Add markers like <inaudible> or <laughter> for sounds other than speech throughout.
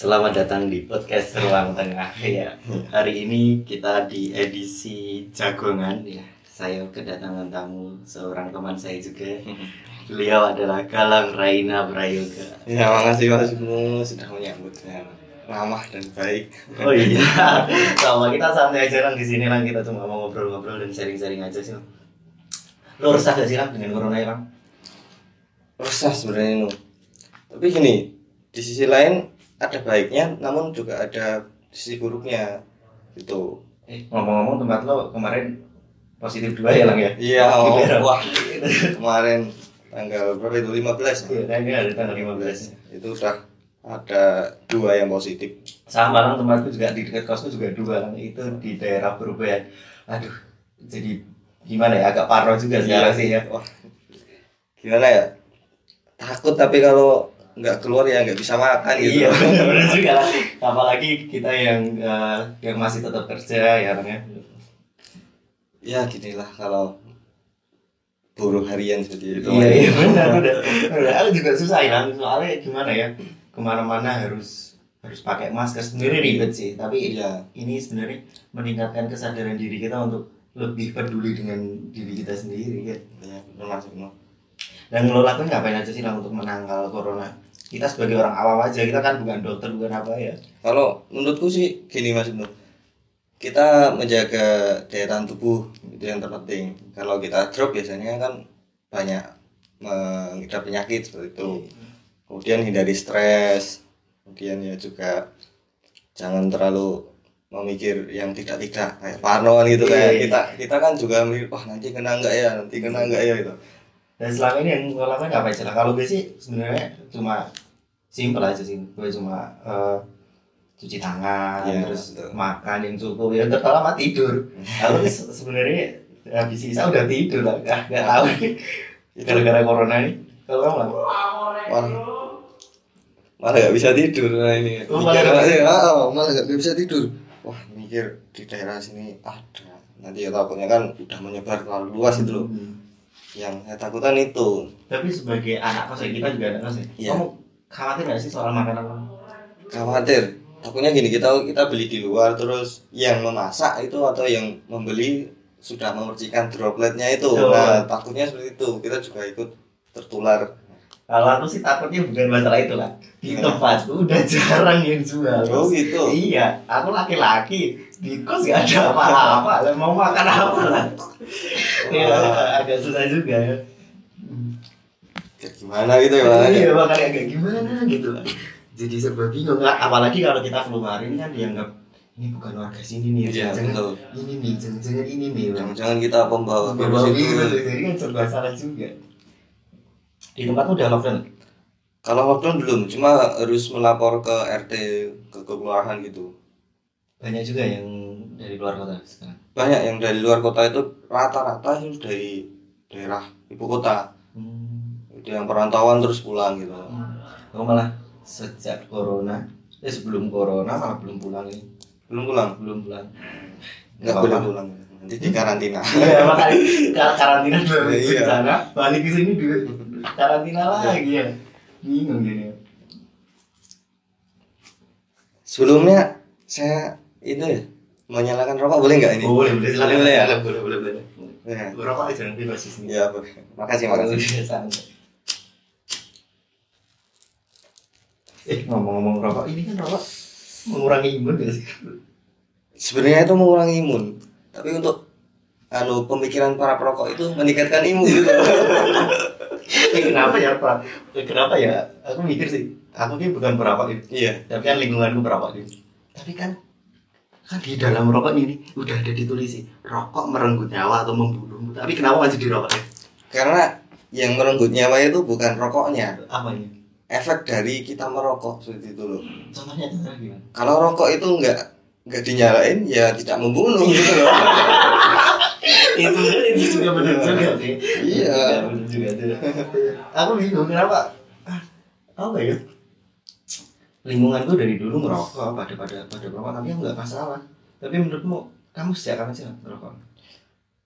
Selamat datang di podcast Ruang <laughs> Tengah ya. Hari ini kita di edisi Jagongan ya. Saya kedatangan tamu seorang teman saya juga. Beliau adalah Galang Raina Prayoga. Ya, makasih Mas Ibnu sudah menyambut dengan ramah dan baik. Oh iya, sama kita santai aja lang di sini lang kita cuma mau ngobrol-ngobrol dan sharing-sharing aja sih. Lo resah gak sih lang dengan corona ya lang? Resah sebenarnya. Tapi gini, di sisi lain ada baiknya, namun juga ada sisi buruknya. Gitu. Eh, ngomong-ngomong tempat lo kemarin positif dua ya lang ya? Iya, oh, wah kemarin tanggal berapa itu 15 Iya, ya? kan ini ada tanggal 15 Itu sudah ada dua yang positif. sama lang tempatku juga di dekat kosku juga dua lang itu di daerah Perubahan aduh jadi gimana ya agak parno juga sekarang sih ya Wah, gimana ya? Takut tapi kalau nggak keluar ya nggak bisa makan gitu. iya <laughs> benar juga lah apalagi kita yang eh, yang masih tetap kerja ya Lang, ya ya ginilah kalau buruh harian seperti itu iya iya benar benar Benar. aku juga susah ya soalnya gimana ya ke mana-mana harus harus pakai masker sendiri ribet sih tapi iya ini sebenarnya meningkatkan kesadaran diri kita untuk lebih peduli dengan diri kita sendiri ya ya benar Mas Ibnu. Dan lo lakuin ngapain aja sih Lang, untuk menangkal corona? Kita sebagai orang awam aja, kita kan bukan dokter, bukan apa ya. kalau menurutku sih gini Mas Ibnu. Kita menjaga daya tahan tubuh itu yang terpenting. Kalau kita drop biasanya kan banyak mengidap penyakit seperti itu. Kemudian hindari stres kemudian ya juga jangan terlalu memikir yang tidak tidak kayak parno gitu Iya, kayak iya. kita kita kan juga mikir wah nanti kena enggak ya? Nanti kena enggak ya? gitu Dan selama ini yang gue lakuin ngapain sih? Lang? Kalau gue sih sebenarnya cuma simple aja sih. Gue cuma eh, cuci tangan, Iya, terus betul. makan yang cukup, ya terutama tidur. Aku se- sebenarnya habis sisa udah tidur lah, nggak nggak tahu gara-gara corona ini. Kalau kamu lah, malah malah nggak bisa tidur nah ini Oh, mikir malah ah, ah, malah nggak bisa tidur wah mikir di daerah sini ada nanti ya takutnya kan udah menyebar terlalu luas itu loh Hmm. Yang saya takutan itu Tapi sebagai anak kos kita juga anak kos ya. Iya. Kamu khawatir nggak sih soal makanan kamu? khawatir takutnya gini kita kita beli di luar terus yang memasak itu atau yang membeli sudah memercikan dropletnya itu Betul. nah takutnya seperti itu kita juga ikut tertular Kalau aku sih takutnya bukan masalah itu lah. Di tempatku udah jarang yang jual. oh gitu Iya, aku laki-laki di kos gak ada apa-apa. Lah, Mau makan apa lah? Iya, agak susah juga ya. Kayak gimana gitu ya? Iya, makanya agak gimana gitu lah. Jadi serba bingung. Lah, Apalagi kalau kita keluar ini kan dianggap ini bukan warga sini nih. Iya, jangan betul. ini nih, jangan-jangan ini nih. jangan-jangan kita pembawa Bawa virus itu virus, jadi kan serba salah juga. Di tempatmu udah lockdown? Kalau lockdown belum, cuma harus melapor ke RT ke kelurahan gitu. Banyak juga yang dari luar kota sekarang. Banyak yang dari luar kota itu rata-rata itu dari daerah ibu kota. Hmm. Itu yang perantauan terus pulang gitu. Aku malah sejak corona, eh sebelum corona malah belum pulang ini, Belum pulang, belum pulang. nggak boleh pulang. Nanti di karantina. <laughs> Iya makanya kar- karantina dulu di Iya. sana, balik ke sini juga karantina lagi ya. Bingung jadi. Sebelumnya saya itu ya menyalakan rokok boleh nggak ini? Oh, boleh boleh silakan. Boleh ya? Boleh boleh boleh. Ya, Berapa aja nanti bebas di sini. ya boleh. Makasih makasih. Eh ngomong-ngomong rokok, ini kan rokok mengurangi imun gak sih? Sebenarnya itu mengurangi imun, tapi untuk anu pemikiran para perokok itu meningkatkan imun gitu. Eh, <laughs> kenapa ya Pak? Kenapa ya? Aku mikir sih, aku ini bukan perokok ini. iya. tapi kan lingkunganku perokok ini tapi kan kan di dalam rokok ini udah ada ditulis rokok merenggut nyawa atau membunuh tapi kenapa masih dirokok ya? Karena yang merenggut nyawa itu bukan rokoknya, apa ini efek dari kita merokok seperti itu loh. contohnya gimana Kalau rokok itu nggak nggak dinyalain ya tidak membunuh gitu loh. <laughs> itu itu juga benar juga sih Iya. Iya, benar juga tuh aku bingung kenapa ah, apa ya lingkunganku dari dulu ngerokok pada pada pada perokok tapi nggak masalah tapi menurutmu kamu sejak kapan sih ngerokok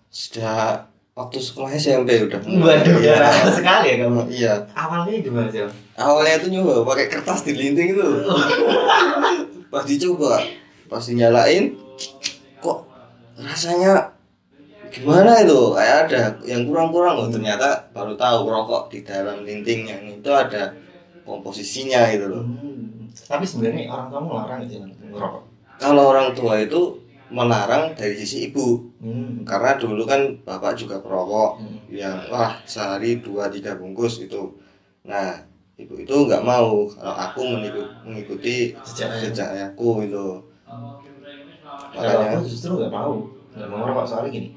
Sudah waktu sekolah SMP udah Waduh, Iya. ya lama sekali ya kamu. iya Awalnya gimana sih? Awalnya itu nyoba pakai kertas dilinting itu <laughs> pas dicoba pas dinyalain kok rasanya gimana itu kayak ada yang kurang-kurang loh ternyata baru tahu rokok di dalam linting yang itu ada komposisinya gitu loh Hmm. Tapi sebenarnya orang tua melarang itu ngerokok. kalau orang tua itu melarang dari sisi ibu Hmm. karena dulu kan bapak juga perokok Hmm. yang wah sehari dua tiga bungkus itu nah ibu itu nggak mau kalau aku mengikuti, mengikuti ayahku itu makanya aku justru nggak mau, nggak mau ngerokok soalnya gini.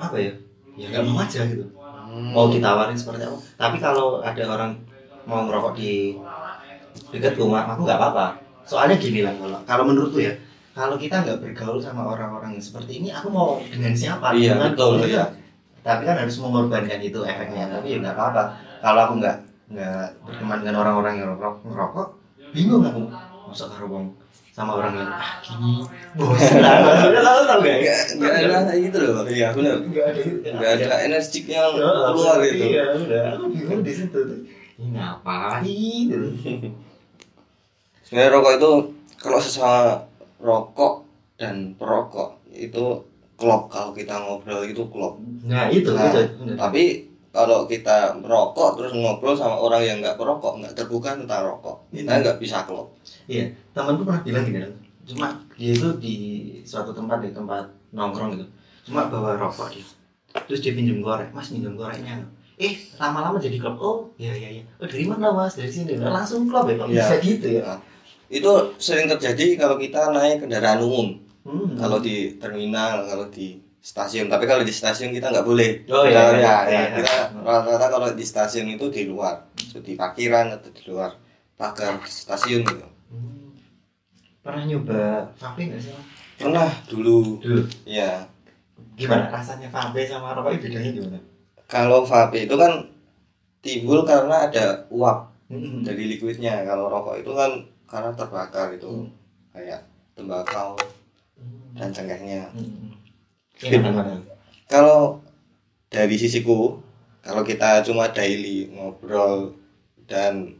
Apa ya? Ya nggak mau aja gitu. hmm, Mau ditawarin seperti apa? Tapi kalau ada orang mau ngerokok di dekat rumah, aku nggak apa-apa. Soalnya gini lah kalau kalau menurutku ya, kalau kita nggak bergaul sama orang-orang yang seperti ini, aku mau dengan siapa? iya Dengan betul ya. Tapi kan harus mengorbankan itu efeknya. Tapi ya nggak apa-apa. Kalau aku nggak nggak berteman dengan orang-orang yang ngerokok, bingung aku. Masa karo wong sama orang yang ah gini bosan lah maksudnya tahu tahu gak nggak nggak ada gitu loh iya benar nggak ada nggak ada energik yang keluar itu iya udah aku bingung di situ ini ngapain <laughs> sebenarnya rokok itu kalau sesama rokok dan perokok itu klop. Kalau kita ngobrol itu klop. Nah itu Nah, itu tapi kalau kita merokok terus ngobrol sama orang yang nggak perokok nggak terbuka tentang rokok kita Hmm. nggak bisa klop. Iya temanku pernah bilang gini cuma dia itu di suatu tempat di tempat nongkrong gitu. Cuma bawa rokok dia. Terus dia pinjam korek. Mas pinjam koreknya. Eh lama-lama jadi klub oh iya iya iya. Oh dari mana mas? Dari sini. Langsung klub ya kok Iya. bisa gitu ya? Nah, itu sering terjadi kalau kita naik kendaraan umum. Hmm. kalau di terminal kalau di stasiun. Tapi kalau di stasiun kita nggak boleh. Oh, iya, iya, ya, iya, ya, iya. kita rata-rata kalau di stasiun itu di luar. Itu di parkiran atau di luar pagar stasiun gitu. Hmm. pernah nyoba vape nggak sih? Pernah dulu. Dulu? Ya gimana rasanya vape sama rokok? Itu bedanya gimana? Kalau vape itu kan timbul karena ada uap Hmm. dari liquidnya. Kalau rokok itu kan karena terbakar itu Hmm. kayak tembakau dan cengkehnya Hmm. Gimana, kalau dari sisiku kalau kita cuma daily ngobrol dan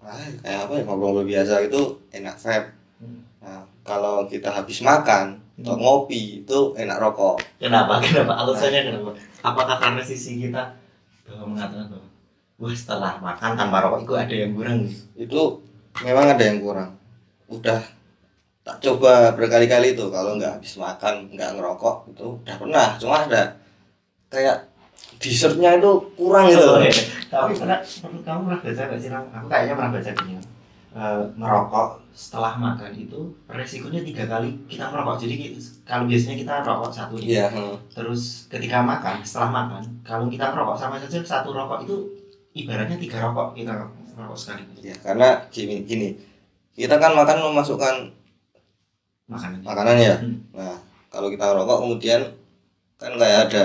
ah, kayak apa ya ngobrol biasa itu enak vape Hmm. nah kalau kita habis makan atau Hmm. ngopi itu enak rokok Kenapa? Kenapa? Alasannya kenapa? Apakah karena sisi kita bahwa mengatakan bahwa wah setelah makan tanpa rokok itu ada yang kurang itu memang ada yang kurang udah tak coba berkali-kali itu kalau nggak habis makan nggak ngerokok itu udah pernah cuma ada kayak dessertnya itu kurang gitu Oh, iya. Tapi pernah, kamu pernah baca nggak sih? Aku kayaknya pernah baca gini. Merokok setelah makan itu resikonya tiga kali kita merokok. Jadi kalau biasanya kita rokok satu nih, iya hmm. terus ketika makan, setelah makan, kalau kita merokok sama saja satu rokok itu ibaratnya tiga rokok kita sekali ya karena gini gini kita kan makan memasukkan makanan. makanan ya Hmm. nah kalau kita rokok kemudian kan kayak ada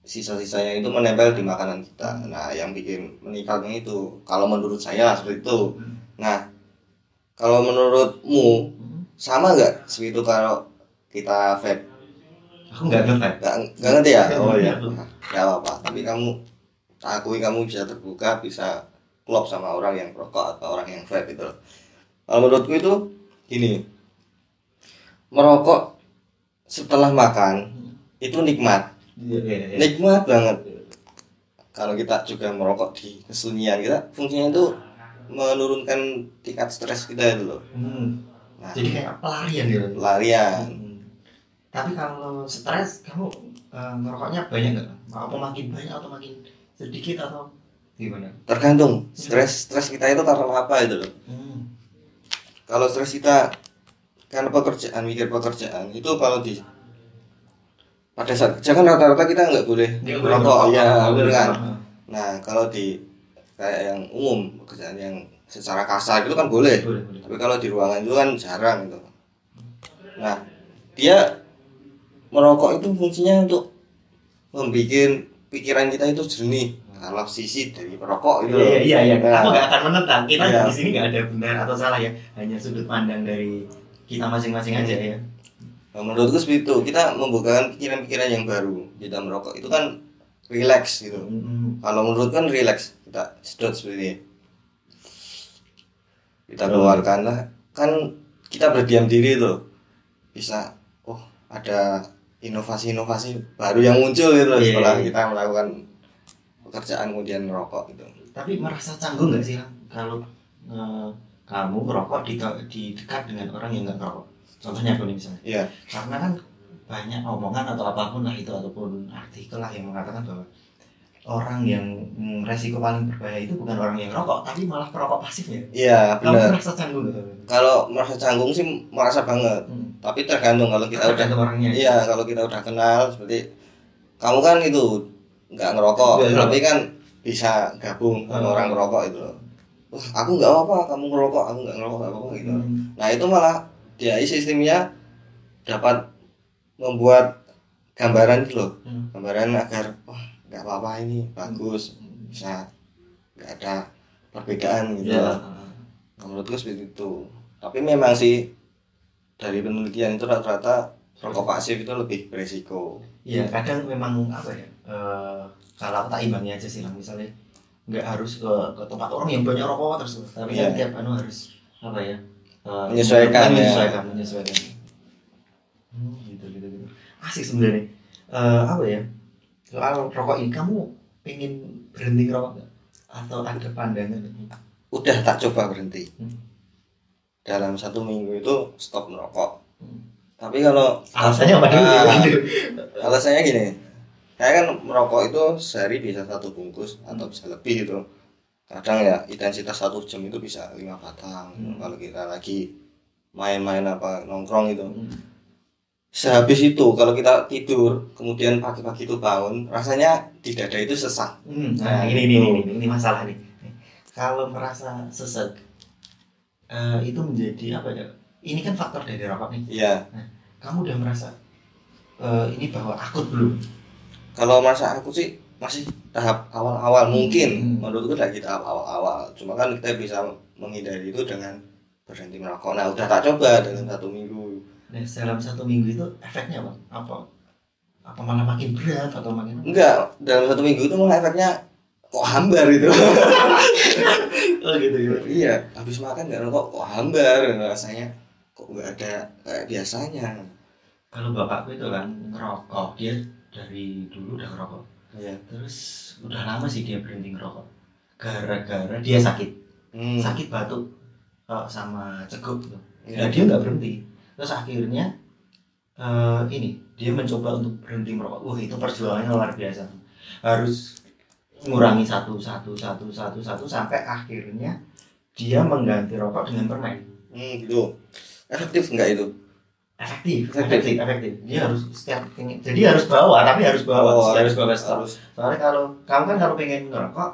sisa-sisanya itu menempel di makanan kita nah yang bikin meningkatnya itu kalau menurut saya seperti itu Hmm. nah kalau menurutmu Hmm. sama nggak seperti itu kalau kita vape Aku nggak ngerti. nggak ngerti ya oh ya aku. nggak apa-apa tapi kamu akui kamu bisa terbuka bisa klop sama orang yang perokok atau orang yang vape itu kalau menurutku itu gini merokok setelah makan itu nikmat Iya, iya, iya. nikmat banget kalau kita juga merokok di kesunyian kita fungsinya itu menurunkan tingkat stres kita itu loh Hmm. nah Jadi kayak pelarian gitu. pelarian Hmm. Tapi kalau stres, kamu eh, ngerokoknya banyak nggak? Apa makin banyak atau makin sedikit atau gimana? tergantung. Stres stres kita itu karena apa itu loh. Hmm. kalau stres kita karena pekerjaan mikir pekerjaan itu kalau di pada saat kerja kan rata-rata kita nggak boleh merokok ya bener kan? nah kalau di kayak yang umum pekerjaan yang secara kasar itu kan boleh. Boleh, boleh. tapi kalau di ruangan itu kan jarang itu nah dia merokok itu fungsinya untuk membuat pikiran kita itu jernih kalau sisi dari perokok itu Iya, iya, iya. Nah, Aku nggak akan menentang. Kita Iya. di sini nggak ada benar atau salah ya. Hanya sudut pandang dari kita masing-masing aja ya. Nah, menurutku seperti itu kita membukakan pikiran-pikiran yang baru kita merokok itu kan relax gitu Hmm. kalau menurut kan relax kita sedot seperti ini kita Oh. keluarkan lah kan kita berdiam diri tuh bisa oh ada inovasi-inovasi baru yang muncul gitu loh Iya, setelah iya. kita melakukan pekerjaan kemudian merokok gitu Tapi merasa canggung nggak sih kalau eh, kamu ngerokok di, di dekat dengan orang yang nggak ngerokok? Contohnya aku nih misalnya. iya Karena kan banyak omongan atau apa pun lah itu ataupun artikel lah yang mengatakan bahwa orang yang resiko paling berbahaya itu bukan orang yang rokok tapi malah perokok pasif ya. iya Kamu benar merasa canggung nggak? kalau merasa canggung sih merasa banget Hmm. tapi tergantung kalau kita udah Tergantung orangnya. iya kalau kita udah kenal seperti kamu kan itu nggak ngerokok Iya, tapi kan bisa gabung sama Hmm. orang ngerokok itu loh wah aku nggak apa kamu ngerokok aku nggak ngerokok nggak apa gitu Hmm. nah itu malah dia sistemnya dapat membuat gambaran gitu loh Hmm. gambaran agar wah nggak apa-apa ini bagus bisa nggak ada perbedaan gitu loh. Nah, menurutku seperti itu tapi memang sih dari penelitian itu rata-rata rokok pasif itu lebih beresiko Iya, kadang memang apa ya? Eh, kalau aku tak imbangi aja sih, Lang. misalnya nggak harus ke, ke tempat orang yang banyak rokok terus, tapi kan Iya. tiap anu harus apa ya? eh, Menyesuaikan, ya. menyesuaikan, menyesuaikan. Hmm, gitu, gitu, gitu. Asik sebenarnya. Eh, apa ya? Soal rokok ini kamu pengen berhenti ngerokok nggak? Atau ada pandangan? udah tak coba berhenti Hmm. dalam satu minggu itu stop merokok Hmm. tapi kalau Alasannya apa dulu? Ah, alasannya gini saya kan merokok itu sehari bisa satu bungkus atau bisa lebih itu kadang ya intensitas satu jam itu bisa lima batang Hmm. kalau kita lagi main-main apa nongkrong itu Hmm. sehabis itu kalau kita tidur kemudian pagi-pagi itu bangun rasanya di dada itu sesak Hmm, Nah, nah, ini, ini, ini, ini, ini masalah nih. Kalau merasa sesat, eh, itu menjadi apa ya? Ini kan faktor dari rokok nih. iya Kamu udah merasa eh, ini bahwa akut belum? Kalau masa aku sih masih tahap awal-awal mungkin Hmm. menurutku lagi tahap awal-awal cuma kan kita bisa menghindari itu dengan berhenti merokok nah udah tak coba dalam satu minggu Nah, dalam satu minggu itu efeknya apa? Apa? Apa malah makin berat atau makin? enggak dalam satu minggu itu malah efeknya kok hambar itu <laughs> Oh gitu gitu. iya habis makan nggak rokok kok hambar rasanya kok nggak ada kayak biasanya Kalau bapakku itu kan ngerokok, dia dari dulu udah ngerokok. iya Terus udah lama sih dia berhenti ngerokok. Gara-gara dia sakit, hmm. sakit batuk eh, sama ceguk gitu. Ya dia nggak berhenti. Terus akhirnya eh, ini dia mencoba untuk berhenti merokok. Wah itu perjuangannya luar biasa. Harus mengurangi satu satu satu satu satu sampai akhirnya dia mengganti rokok dengan permen. Hmm, gitu efektif nggak itu Efektif, Efektif. efektif. Dia harus setiap jadi harus bawa, tapi harus bawa, Oh, harus bawa harus Soalnya kalau kamu kan kalau pengen ngerokok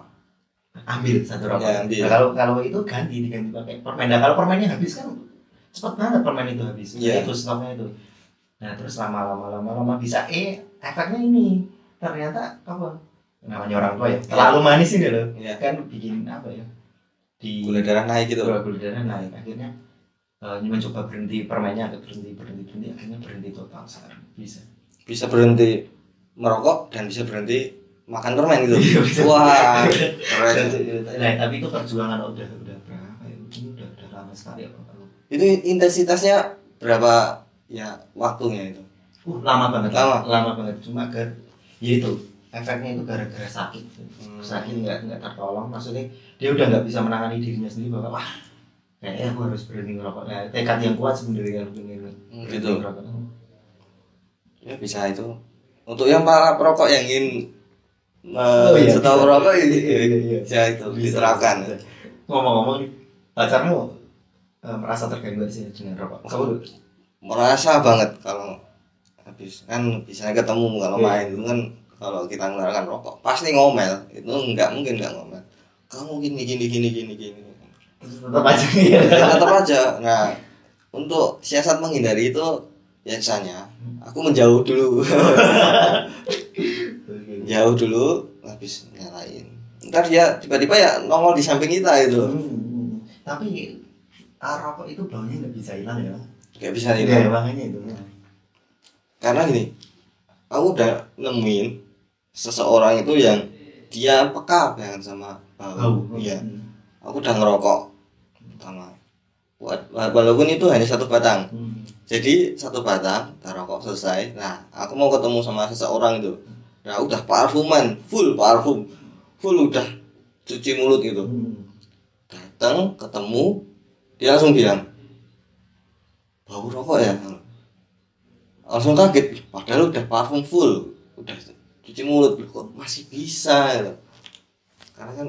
ambil satu rokok. Ya, ambil. Nah, kalau kalau itu ganti diganti pakai permen. Nah, kalau permennya habis kan cepat banget permen itu habis. Iya. Itu stoknya itu. Nah terus lama-lama lama-lama bisa eh efeknya ini ternyata apa? Namanya orang tua ya. Terlalu manis ini loh. Iya. Kan bikin apa ya? Di gula darah naik gitu gula gula darah naik akhirnya eh, mencoba berhenti permennya agak berhenti berhenti berhenti akhirnya berhenti total sekarang. Bisa. Bisa berhenti merokok dan bisa berhenti makan permen gitu. Iya, wah keren. nah tapi itu perjuangan udah udah berapa ya? Ini udah udah lama sekali ya kalau itu intensitasnya berapa ya waktunya itu? Uh lama banget. Lama. lama banget. Cuma gar ya itu efeknya itu gara-gara sakit. Hmm. sakit nggak nggak tertolong. Maksudnya dia udah nggak bisa menangani dirinya sendiri bahwa wah kayaknya aku harus berhenti ngerokok nah, tekad yang kuat sebenarnya kalau pengen Hmm, gitu. ngerokok ya bisa itu untuk yang para perokok yang ingin Oh, iya, setelah bisa. merokok ini Iya, iya, iya. bisa itu Bisa, diterapkan bisa. ngomong-ngomong pacarmu eh, merasa terganggu sih dengan rokok kamu merasa banget kalau habis kan biasanya ketemu kalau Iya. main itu kan kalau kita mengeluarkan rokok pasti ngomel itu nggak mungkin nggak ngomel kamu gini gini gini gini gini tetap aja. Ya ya, tetap aja. Nah untuk siasat menghindari itu biasanya aku menjauh dulu. <laughs> Jauh dulu habis nyalain. Ntar dia tiba-tiba ya nongol di samping kita itu. Hmm, tapi ah, rokok itu baunya nggak bisa hilang ya? Nggak bisa hilang. makanya itu karena gini aku udah nemuin seseorang itu yang dia peka banget sama bau. bau Iya. Hmm. Aku udah ngerokok pertama. Wa- Walaupun itu hanya satu batang. Hmm. Jadi satu batang, tak rokok selesai. Nah, aku mau ketemu sama seseorang itu. Nah, udah parfuman, full parfum, full udah cuci mulut gitu. Hmm. Datang, ketemu, dia langsung bilang, bau rokok ya. Langsung kaget, padahal udah parfum full, udah cuci mulut, kok masih bisa gitu. Karena kan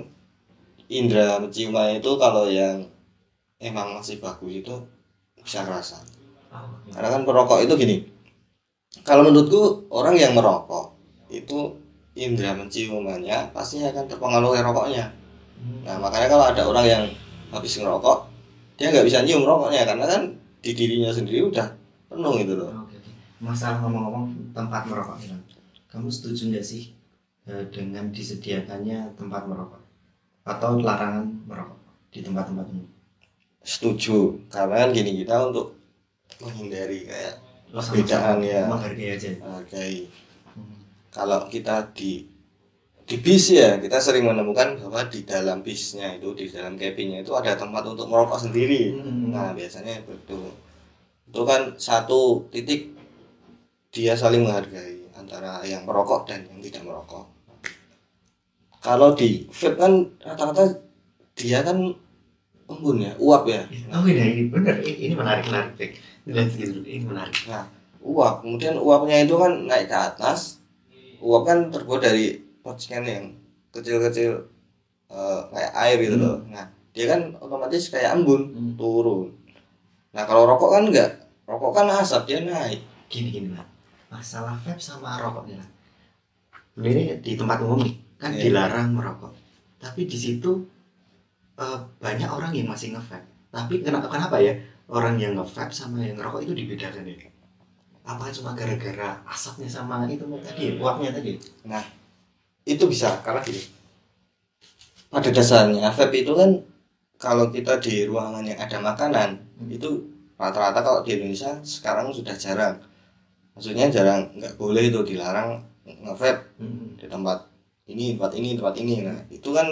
indera menciuman itu kalau yang emang masih bagus itu bisa kerasa. Oke. Karena kan perokok itu gini. Kalau menurutku orang yang merokok itu indera menciumannya pasti akan terpengaruh oleh rokoknya. Hmm. Nah makanya kalau ada orang yang habis ngerokok dia nggak bisa nyium rokoknya karena kan di dirinya sendiri udah penuh gitu loh. Masalah ngomong-ngomong tempat merokok. Kamu setuju nggak sih eh, dengan disediakannya tempat merokok atau larangan merokok di tempat-tempat umum? Setuju karena kan gini kita untuk menghindari kayak Perbedaan, ya. Menghargai aja. Hmm. Kalau kita di di bis ya kita sering menemukan bahwa di dalam bisnya itu di dalam cabinnya itu ada tempat untuk merokok sendiri. Hmm. Nah biasanya itu itu kan satu titik dia saling menghargai antara yang merokok dan yang tidak merokok. Kalau di vape kan rata-rata dia kan embun ya, uap ya. Oh ini ini benar ini, menarik menarik Bek. Lihat segitu ini menarik. Nah, uap. Kemudian uapnya itu kan naik ke atas. Uap kan terbuat dari percikan yang kecil-kecil eh, kayak air gitu Hmm. loh. Nah, dia kan otomatis kayak embun Hmm. turun. Nah, kalau rokok kan enggak. Rokok kan asap dia naik. Gini gini lah. Masalah vape sama rokok nih lah. Ini di tempat umum nih kan Iya. dilarang merokok. Tapi di situ eh, banyak orang yang masih nge-vape. Tapi kenapa kenapa ya orang yang nge-vape sama yang ngerokok itu dibedakan ya? Apa cuma gara-gara asapnya sama itu tadi uapnya tadi? Itu bisa karena gini. Pada dasarnya vape itu kan kalau kita di ruangan yang ada makanan Hmm. itu rata-rata kalau di Indonesia sekarang sudah jarang. Maksudnya jarang nggak boleh itu dilarang nge-vape Hmm. di tempat ini tempat ini tempat ini nah itu kan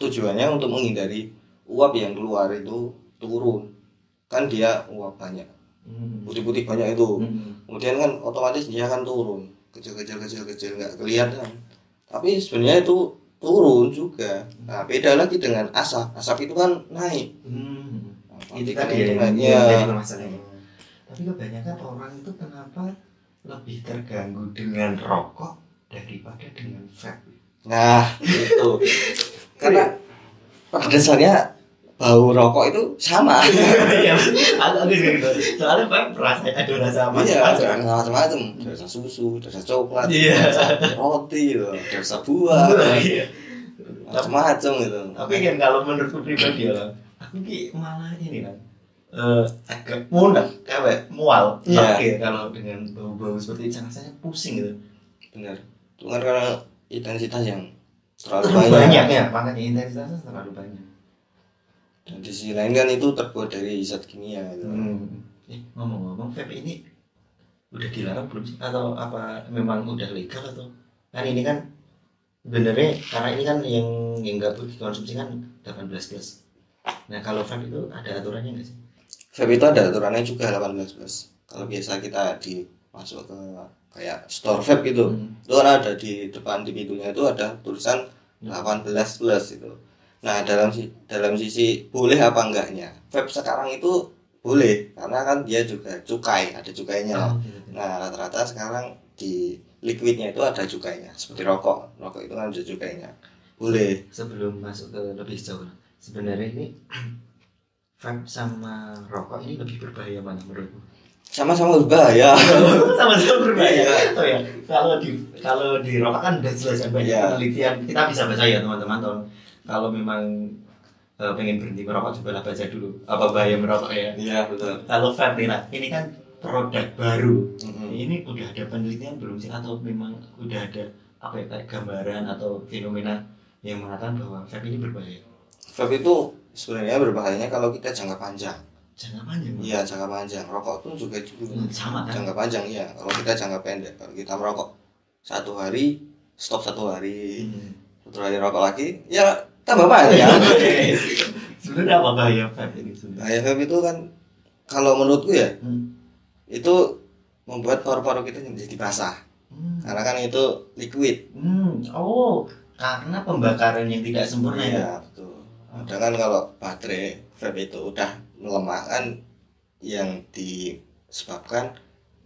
tujuannya untuk menghindari uap yang keluar itu turun. Kan dia uap banyak. Hmm. putih-putih banyak itu. Hmm. kemudian kan otomatis dia akan turun. Kecil-kecil kecil-kecil nggak kelihatan. Tapi sebenarnya itu turun juga. Nah beda lagi dengan asap. Asap itu kan naik. Hmm. Nah, Itu ya permasalahannya. Tapi kebanyakan orang itu kenapa lebih terganggu dengan rokok daripada dengan vape? nah itu <laughs> karena pada dasarnya bau rokok itu sama <laughs> Iya, aku aku juga gitu. Soalnya vape rasa ada rasa Iya, macam-macam. ada macam-macam. Ada rasa susu, ada rasa coklat, Iya. ada rasa roti, gitu. ada rasa buah, Iya. macam-macam gitu. Tapi kan kalau menurutku pribadi ya, aku ki malah ini kan eh agak mudah, kayak mual, Iya. Oke, kalau dengan bau-bau seperti itu rasanya pusing gitu. Benar. Itu kan karena intensitas yang terlalu, banyak. banyak ya, makanya intensitasnya terlalu banyak. Dan di sisi lain kan itu terbuat dari zat kimia gitu. Hmm. Eh, ngomong-ngomong vape ini udah dilarang belum sih atau apa memang udah legal atau kan ini kan sebenarnya karena ini kan yang yang nggak boleh dikonsumsi kan 18 plus. Nah kalau vape itu ada aturannya nggak sih? Vape itu ada aturannya juga 18 plus. Kalau biasa kita di masuk ke kayak store vape gitu, Hmm. itu kan ada di depan di pintunya itu ada tulisan 18 plus itu. Nah dalam dalam sisi boleh apa enggaknya, vape sekarang itu boleh karena kan dia juga cukai, ada cukainya. Oh, gitu. Nah rata-rata sekarang di liquidnya itu ada cukainya, seperti rokok, rokok itu kan ada cukainya. Boleh. Sebelum masuk ke lebih jauh, sebenarnya ini <clears throat> vape sama rokok ini lebih berbahaya mana menurutmu? Sama-sama berbahaya. <laughs> sama-sama berbahaya. Iya. Oh ya, kalau di kalau di rokok kan udah jelas kan banyak Iya. penelitian. Kita bisa baca ya teman-teman. Kalau memang eh, pengen berhenti merokok cobalah baca dulu apa bahaya merokok ya. Iya betul. Kalau nah, ini kan produk baru. Mm-mm. Ini udah ada penelitian belum sih atau memang udah ada apa ya kayak gambaran atau fenomena yang mengatakan bahwa vape ini berbahaya? Vape itu sebenarnya berbahayanya kalau kita jangka panjang. Jangan panjang. Iya jangka panjang. Rokok pun juga Hmm, sama kan? jangka panjang iya. Kalau kita jangka pendek, kalau kita merokok satu hari stop satu hari Hmm. satu hari rokok lagi ya tambah banyak <laughs> Sebenarnya apa bahaya vape ini sebenarnya? bahaya vape itu kan kalau menurutku ya Hmm. itu membuat paru-paru kita menjadi basah Hmm. karena kan itu liquid Hmm. Oh, karena pembakaran yang tidak sempurna ya. Iya betul. Kan kalau baterai vape itu udah melemah kan yang disebabkan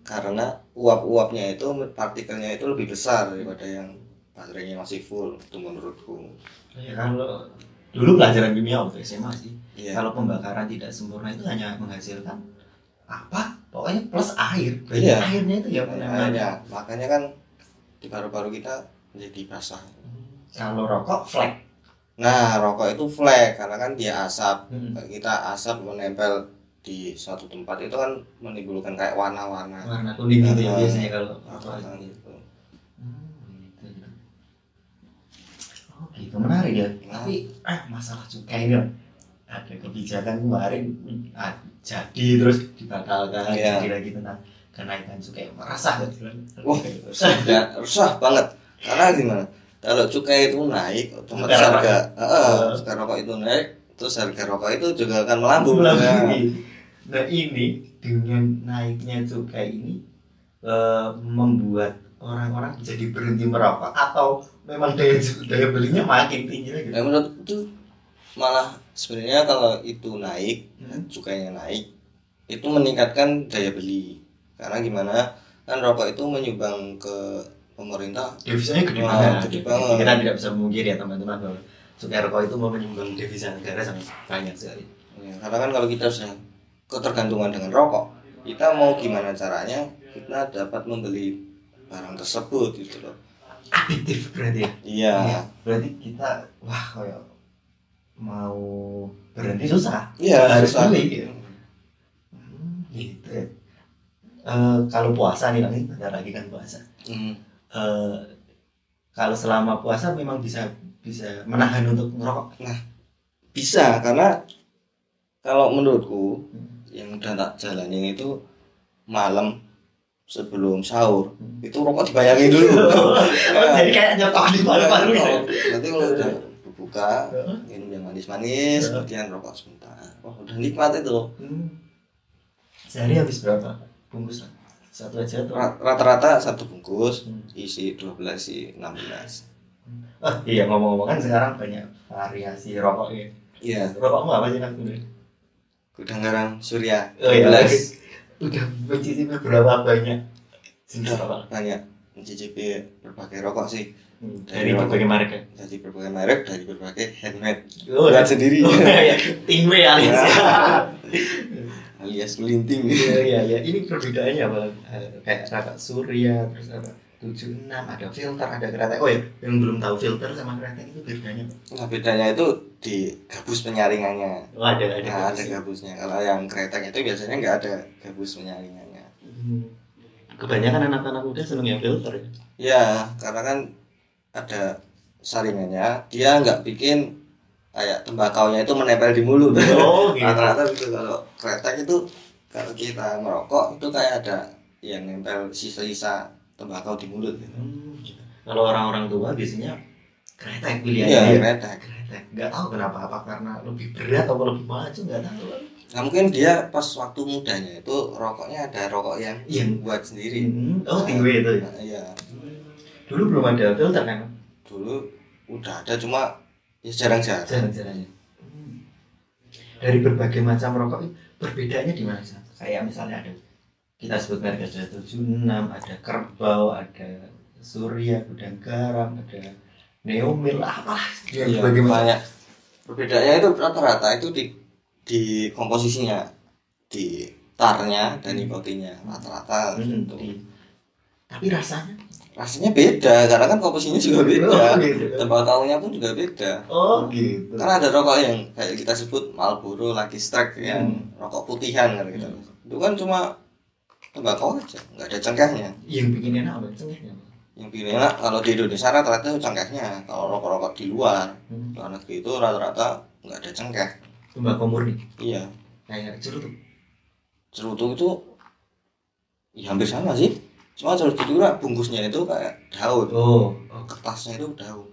karena uap-uapnya itu partikelnya itu lebih besar daripada yang baterainya masih full itu menurutku. Ya, kalau dulu pelajaran kimia waktu SMA sih, Iya. kalau pembakaran tidak sempurna itu hanya menghasilkan apa? Pokoknya plus air. Iya. airnya itu ya benar-benar. Makanya, makanya kan di paru-paru kita menjadi basah. Kalau rokok flat. Nah, rokok itu flek karena kan dia asap. Hmm. Kita asap menempel di suatu tempat itu kan menimbulkan kayak warna-warna. Warna kuning gitu ya biasanya kalau. Warna gitu. Hmm, gitu. Oh gitu menarik ya. Tapi ah masalah cukai ini Om. ada kebijakan kemarin ah, jadi terus dibatalkan Iya. jadi lagi tentang kenaikan cukai merasa sih? Wah, <laughs> Ya, rusah banget. Karena gimana? Kalau cukai itu naik, otomatis Harga harga rokok itu naik, terus harga rokok itu juga akan melambung. Nah, ini. Nah ini dengan naiknya cukai ini eh, membuat orang-orang jadi berhenti merokok atau memang daya daya belinya makin tinggi lagi. Nah, menurut itu malah sebenarnya kalau itu naik, Hmm. cukainya naik, itu meningkatkan daya beli. Karena gimana? Kan rokok itu menyumbang ke pemerintah. Devisanya gede Wah, banget. gede banget. Kita tidak bisa memungkiri ya teman-teman bahwa rokok itu mau menyumbang devisa negara sangat banyak sekali. Ya, karena kan kalau kita sudah ketergantungan dengan rokok, kita mau gimana caranya kita dapat membeli barang tersebut gitu loh. Adiktif berarti ya. Iya. Berarti kita wah kayak mau berhenti susah. Iya, harus susah. beli. ya. Hmm, gitu ya. Eh, kalau puasa nih nanti bentar lagi kan puasa. Hmm. Eh, kalau selama puasa memang bisa bisa menahan untuk merokok. Bisa karena kalau menurutku Hmm. yang udah tak jalanin itu malam sebelum sahur Hmm. itu rokok dibayangin dulu. <laughs> Jadi kayak nyetok di paru-paru gitu. ya. Nanti kalau udah Heeh. minum yang manis-manis, Heeh. kemudian rokok sebentar. Wah udah nikmat itu. Hmm. Sehari habis berapa bungkus? Satu aja Rata-rata satu bungkus Hmm. isi 12 isi 16. Oh iya ngomong-ngomong kan sekarang banyak variasi rokok ya. Iya, Rokokmu apa sih nanti? gudang garam Surya Oh iya. 12. Udah mencicipi berapa banyak jenis rokok? banyak mencicipi berbagai rokok sih Hmm, Dari berbagai merek ya. dari berbagai merek dari berbagai handmade Oh, buat sendiri <laughs> Oh, iya. Tingwe alias ya. <laughs> alias melinting Iya iya iya. <laughs> Ini perbedaannya apa? Kayak rokok Surya terus apa? 76 ada filter ada kretek. Oh ya, yang belum tahu filter sama kretek itu bedanya. apa? nah bedanya itu di gabus penyaringannya Oh ada ada. nah, ada gabusnya kalau yang kretek itu biasanya nggak ada gabus penyaringannya Hmm. Kebanyakan anak-anak muda seneng yang filter ya. ya karena kan ada saringannya dia nggak bikin kayak tembakaunya itu menempel di mulut Oh gitu. <laughs> rata-rata gitu kalau kretek itu kalau kita merokok itu kayak ada yang nempel sisa-sisa tembakau di mulut gitu. Hmm, gitu. Kalau orang-orang tua biasanya kretek pilihannya Iya, ya. kretek. Kretek. Nggak tahu kenapa apa karena lebih berat atau lebih maju nggak tahu. Nah, mungkin dia pas waktu mudanya itu rokoknya ada rokok yang Yang- buat sendiri. Hmm, Oh tinggi itu ya. Nah, iya. Dulu belum ada filter kan? Dulu udah ada cuma ya jarang-jarang. Jarang-jarang. Hmm. Dari berbagai macam rokok perbedaannya di mana sih? Kayak misalnya ada kita sebut merek ada 76, ada kerbau, ada surya, gudang garam, ada neomil, apalah. Berbagai macam. banyak. Perbedaannya itu rata-rata itu di di komposisinya, di tarnya dan nikotinnya rata-rata. Hmm, gitu. di- Tapi rasanya Rasanya beda karena kan komposisinya juga beda. Oh, gitu. Tembakaunya pun juga beda. Oh gitu. Karena ada rokok yang kayak kita sebut Marlboro, Lucky Strike yang Hmm. rokok putihan kan gitu. Itu kan cuma tembakau aja, nggak ada cengkehnya. Yang bikin enak apa? Cengkehnya. Yang pilih enak kalau di Indonesia rata-rata itu cengkehnya. Kalau rokok-rokok di luar, Hmm. luar negeri itu rata-rata nggak ada cengkeh. Tembakau murni. Iya, Kayak cerutu. cerutu itu ya hampir sama sih. Cuma jalur Cibubur bungkusnya itu kayak daun oh kertasnya itu daun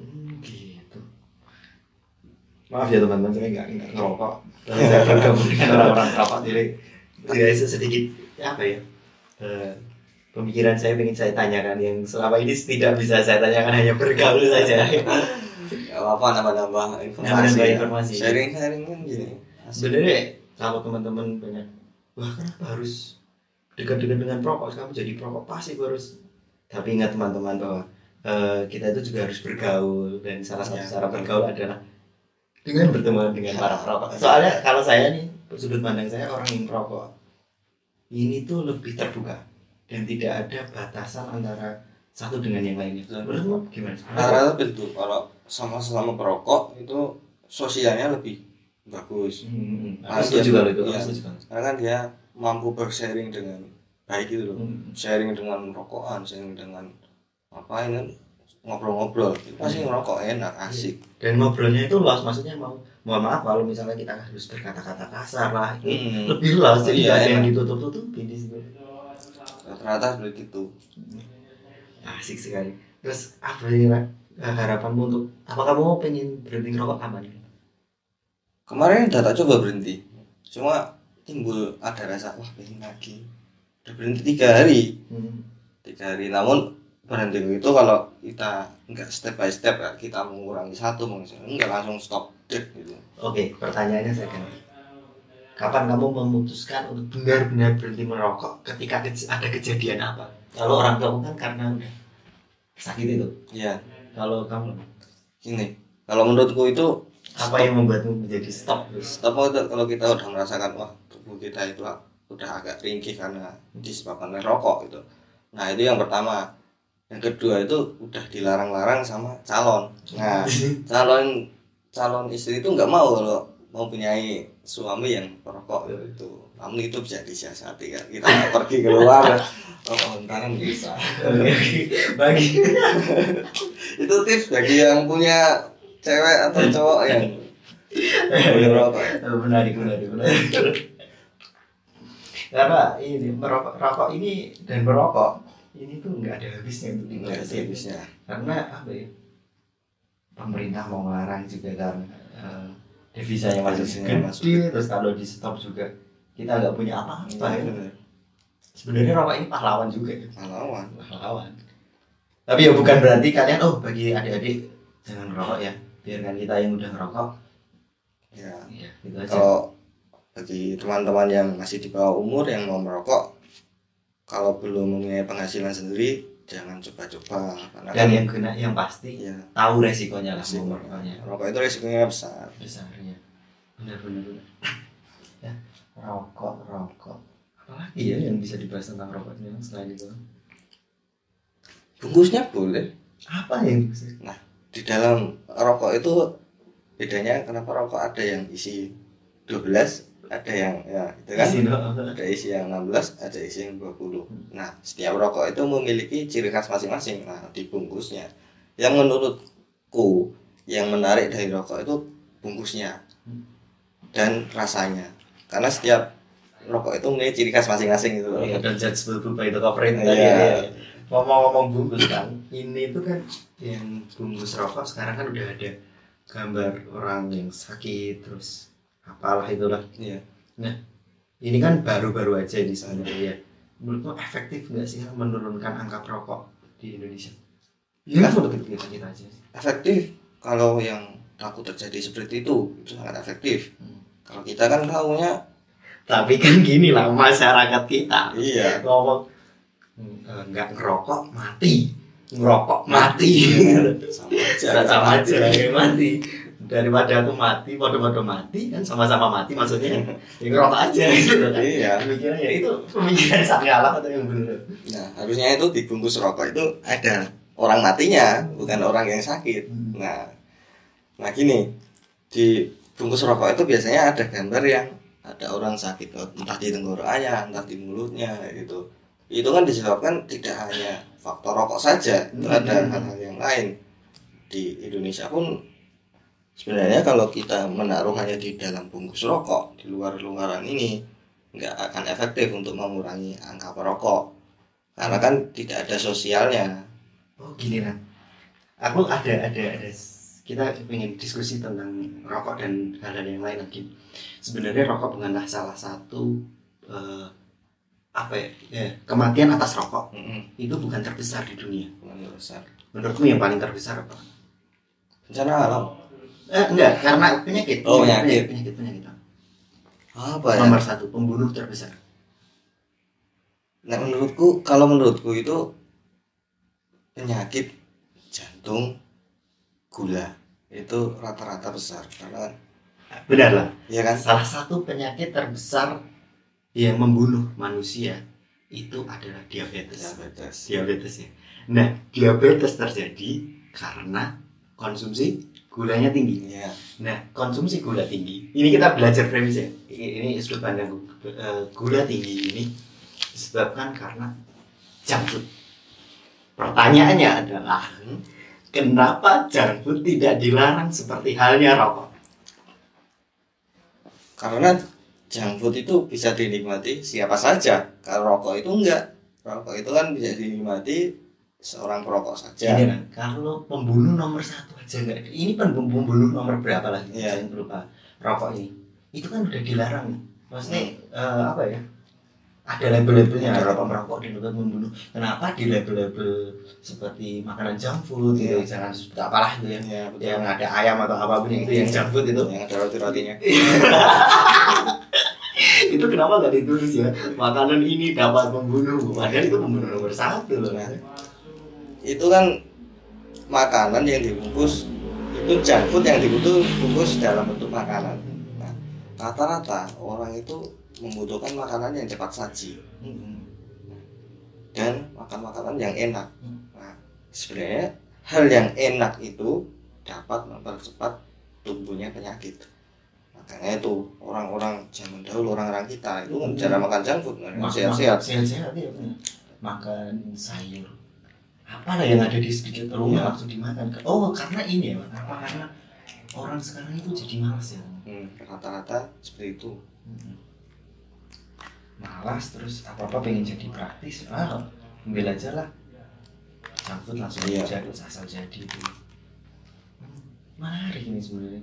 Hmm, gitu. Maaf ya teman-teman, saya nggak nggak ngerokok. Tapi <laughs> saya bergabung dengan orang-orang perokok, jadi tidak sedikit apa ya? eh, pemikiran saya ingin saya tanyakan yang selama ini tidak bisa saya tanyakan hanya bergaul saja. Gak apa-apa nambah-nambah informasi, Nambah-nambah ya. informasi. sharing-sharing kan gini Sebenarnya kalau teman-teman banyak, wah kenapa harus dekat-dekat dengan perokok? Kamu jadi perokok pasti harus. Tapi ingat teman-teman bahwa eh, kita itu juga harus bergaul dan salah satu Ya. cara bergaul adalah dengan <laughs> bertemu dengan para perokok. Soalnya kalau saya nih sudut pandang saya orang yang perokok ini tuh lebih terbuka dan tidak ada batasan antara satu dengan yang lainnya. Menurutmu gimana? rata-rata begitu kalau sama-sama perokok itu sosialnya lebih bagus Hmm, Ah, aku setuju iya. kalau itu. Aku Iya. setuju banget. karena kan dia mampu bersharing dengan baik gitu loh. Hmm. sharing dengan rokokan sharing dengan apa ini kan ngobrol-ngobrol. Pasti ngerokok enak asik. Dan ngobrolnya itu luas maksudnya mau mohon maaf kalau misalnya kita harus berkata-kata kasar lah itu Hmm. lebih luas jadi Iya, nggak ada yang enak. ditutup-tutupin di situ. Rata-rata seperti itu. Asik sekali. Terus apa ya Ra? Eh, harapanmu untuk apa kamu pengen berhenti ngerokok kapan? Kemarin udah tak coba berhenti. Cuma timbul ada rasa wah pengen lagi. Udah berhenti tiga hari. Hmm. tiga hari. Namun berhenti itu kalau kita nggak step by step ya, kita mengurangi satu mengurangi nggak langsung stop gitu. Oke pertanyaannya saya ganti kapan kamu memutuskan untuk benar-benar berhenti merokok ketika ada kejadian apa? Kalau orang tua kan karena sakit itu. Ya kalau kamu? Gini kalau menurutku itu apa yang membuatmu menjadi stop? Stop itu kalau kita udah merasakan wah tubuh kita itu udah agak ringkih karena disebabkan oleh rokok gitu. Nah itu yang pertama. Yang kedua itu udah dilarang-larang sama calon. Nah <laughs> calon calon istri itu nggak mau kalau mau punya suami yang perokok itu namun itu bisa disiasati kan kita pergi keluar <laughs> oh ntar bisa. Bagi. <laughs> Itu tips bagi yang punya cewek atau cowok yang ya. menarik menarik menarik karena ini merokok rokok ini dan merokok ini tuh nggak ada habisnya untuk ada habisnya. karena apa ya pemerintah mau ngelarang juga kan eh, devisanya masih Devisanya masuk. terus kalau di stop juga kita nggak punya apa-apa ya. Bener. sebenarnya rokok ini pahlawan juga ya pahlawan pahlawan tapi ya bukan berarti kalian oh bagi adik-adik jangan ngerokok ya biarkan kita yang udah ngerokok ya ya gitu aja kalau bagi teman-teman yang masih di bawah umur yang mau merokok kalau belum mempunyai penghasilan sendiri jangan coba-coba. Karena dan kan yang kena yang pasti ya tahu resikonya lah Resiko. merokoknya rokok itu resikonya besar. Besarnya benar benar benar. <laughs> Ya. Rokok rokok. Apalagi ya yang bisa dibahas tentang rokok ini selain itu? Bungkusnya boleh. Apa yang bisa? Di dalam rokok itu bedanya kenapa rokok ada yang isi 12 ada yang ya itu kan? Isi ada isi yang 16 ada isi yang 20 nah setiap rokok itu memiliki ciri khas masing-masing. Nah di bungkusnya yang menurutku yang menarik dari rokok itu bungkusnya dan rasanya. Karena setiap rokok itu memiliki ciri khas masing-masing gitu loh. Iya, dan judge by the itu Iya. tadi ya, ya. ngomong-ngomong bungkus kan ini tuh kan yang bungkus rokok sekarang kan udah ada gambar orang yang sakit terus apalah itulah iya ini kan baru-baru aja di sebenarnya ya. menurutmu efektif nggak sih menurunkan angka perokok di Indonesia? Iya, untuk kita kita kita aja. efektif kalau yang takut terjadi seperti itu itu sangat efektif Hmm. kalau kita kan tahunya Tapi kan gini lah masyarakat kita iya ngomong "Eh, nggak ngerokok mati, ngerokok mati, sama aja sama aja ya, mati. Daripada aku mati, bodoh-bodoh mati kan sama-sama mati maksudnya ya ngerokok aja gitu kan. iya Pemikiran ya itu pemikiran sang kalah atau yang benar? nah harusnya itu dibungkus rokok itu ada orang matinya bukan orang yang sakit Hmm. nah nah gini di bungkus rokok itu biasanya ada gambar yang ada orang sakit entah di tenggorokannya entah di mulutnya gitu itu kan disebabkan tidak hanya faktor rokok saja itu ada Hmm. hal-hal yang lain di Indonesia pun sebenarnya kalau kita menaruh hanya di dalam bungkus rokok di luar luaran ini nggak akan efektif untuk mengurangi angka perokok. Karena kan tidak ada sosialnya. Oh gini kan aku ada ada ada. Kita ingin diskusi tentang rokok dan hal-hal yang lain lagi. Sebenarnya rokok bukanlah salah satu eh, apa ya, ya, kematian atas rokok. Mm-mm. itu bukan terbesar di dunia. Menurut besar menurutmu yang paling terbesar apa? Bencana alam eh, enggak karena penyakit. Oh, penyakit. penyakit. penyakit, apa ya? Nomor satu pembunuh terbesar. Nah, menurutku kalau menurutku itu penyakit jantung gula itu rata-rata besar. Karena benar lah. Ya kan? Salah satu penyakit terbesar yang membunuh manusia itu adalah diabetes. Diabetes. Diabetes ya. Nah diabetes terjadi karena konsumsi gulanya tinggi. Ya nah konsumsi gula tinggi. Ini kita belajar premis ya. Ini sudut pandang eh, gula tinggi ini disebabkan karena junk food pertanyaannya adalah kenapa junk food tidak dilarang seperti halnya rokok? Karena junk food itu bisa dinikmati siapa saja. Kalau rokok itu enggak. Rokok itu kan bisa dinikmati seorang perokok saja Ini kan, kalau pembunuh nomor satu aja nggak ada. Ini pem- pembunuh nomor berapa lagi? Iya. Jangan berupa rokok ini. Itu kan udah dilarang. Maksudnya eh, apa ya? Ada label-labelnya Ada. rokok merokok dan juga membunuh. Kenapa di label-label seperti makanan junk food gitu? Iya. Jangan sebut apalah itu ya. ya betul Yang ada ayam atau apa pun itu yang junk food itu. yang ada roti-rotinya <laughs> itu kenapa nggak ditulis ya? Makanan ini dapat membunuh. Padahal itu pembunuh nomor satu loh. Nah, itu kan makanan yang dibungkus itu junk food yang dibungkus dalam bentuk makanan. Nah, rata-rata orang itu membutuhkan makanan yang cepat saji. Mm-mm. dan makan makanan yang enak. Hmm. nah sebenarnya hal yang enak itu dapat mempercepat tumbuhnya penyakit. Makanya itu orang-orang zaman dahulu orang-orang kita itu Hmm. cara makan junk food sehat-sehat. sehat-sehat ya makan sayur apa lah yang ada di sekitar rumah Iya. langsung dimakan oh karena ini ya Pak. apa karena orang sekarang itu jadi malas ya Hmm, rata-rata seperti itu Mm-mm. malas terus apa apa pengen jadi praktis ah ambil aja lah campur langsung Iya. aja terus asal jadi itu Hmm, menarik ini sebenarnya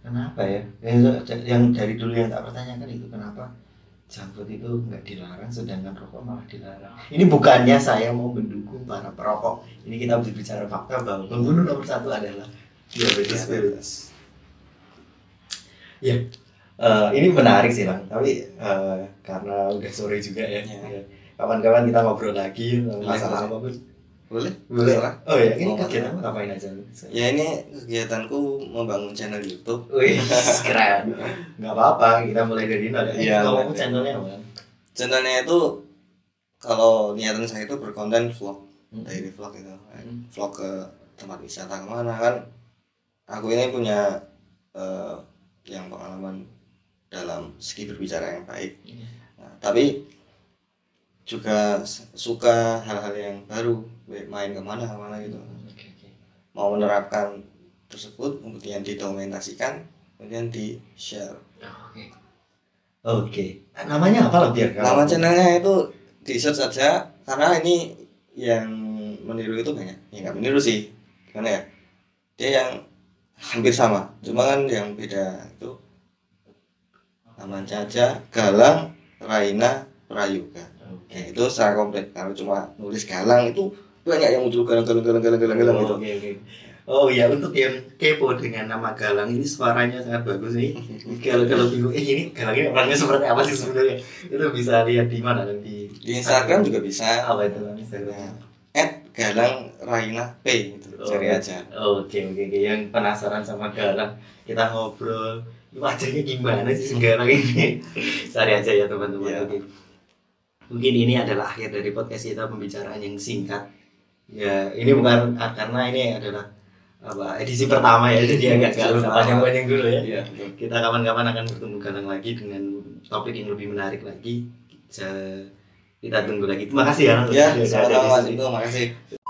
kenapa ya yang, yang dari dulu yang tak pertanyakan itu kenapa jangkut itu nggak dilarang sedangkan rokok malah dilarang ini bukannya saya mau mendukung para perokok ini kita berbicara fakta bahwa pembunuh nomor satu adalah diabetes mellitus ya eh, ini menarik sih bang tapi eh, karena udah sore juga ya Iya. ya. kawan-kawan kita ngobrol lagi masalah boleh. apa pun boleh boleh Terserah. oh ya ini kegiatan ngapain aja ya ini kegiatanku membangun channel YouTube Wih, keren. Nggak apa-apa, kita mulai dari nol ya. Iya, Kalau channelnya apa? channelnya itu kalau niatan saya itu berkonten vlog Hmm. daily vlog itu Hmm. vlog ke tempat wisata ke mana kan aku ini punya eh, yang pengalaman dalam segi berbicara yang baik Iya. Nah, tapi juga suka hal-hal yang baru baik main ke mana ke mana gitu Oke, oke. mau menerapkan tersebut kemudian didokumentasikan kemudian di share Oh, Oke. Oke. Namanya apa lah biar nama channelnya itu di search saja karena ini yang meniru itu banyak ya nggak meniru sih gimana ya dia yang hampir sama cuma kan yang beda itu namanya aja Galang Raina Prayoga Oke. Ya, itu secara komplit kalau cuma nulis Galang itu banyak yang muncul Galang Galang Galang Galang Galang Galang gitu Oke, oke. Oh ya untuk yang kepo dengan nama Galang ini suaranya sangat bagus nih. <laughs> Kalau kalau bingung, eh ini Galang ini orangnya seperti apa sih sebenarnya? Itu bisa lihat di mana nanti di Instagram juga bisa apa itu Instagram? Nah, at Galang Raina P itu cari Oh. aja Oke oke oke yang penasaran sama Galang kita ngobrol wajahnya gimana sih si Galang ini <laughs> cari aja ya teman-teman Iya. Oke. Mungkin ini adalah akhir dari podcast kita pembicaraan yang singkat. Ya ini bukan ah, karena ini adalah apa edisi pertama ya jadi agak Edisi gak usah panjang-panjang dulu ya. Iya kita kapan-kapan akan bertemu Galang lagi dengan topik yang lebih menarik lagi. Kita tunggu lagi. Terima kasih ya ya sama-sama. Ibnu makasih